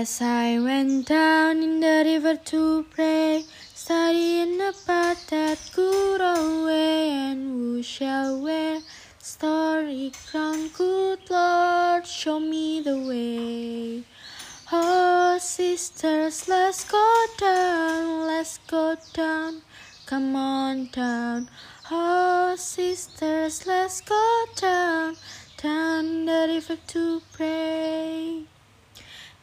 As I went down in the river to pray, studying about that good old way, and who shall wear starry crown? Good Lord, show me the way. Oh, sisters, let's go down, let's go down, come on down. Oh, sisters, let's go down, down the river to pray.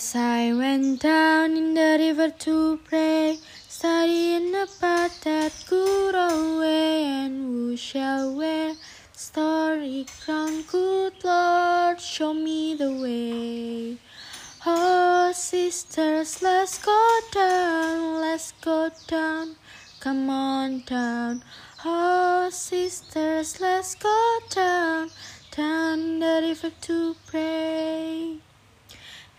As I went down in the river to pray, studying about that good old way, and who shall wear starry crown? Good Lord, show me the way. Oh, sisters, let's go down, let's go down, come on down. Oh, sisters, let's go down, down the river to pray.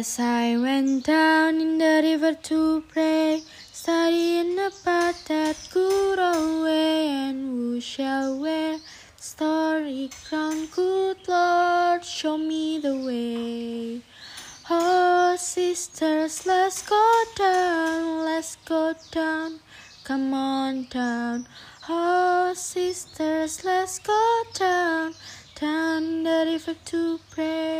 As I went down in the river to pray, studying about that good old way, and who shall wear starry crown? Good Lord, show me the way. Oh, sisters, let's go down, let's go down, come on down. Oh, sisters, let's go down, down the river to pray.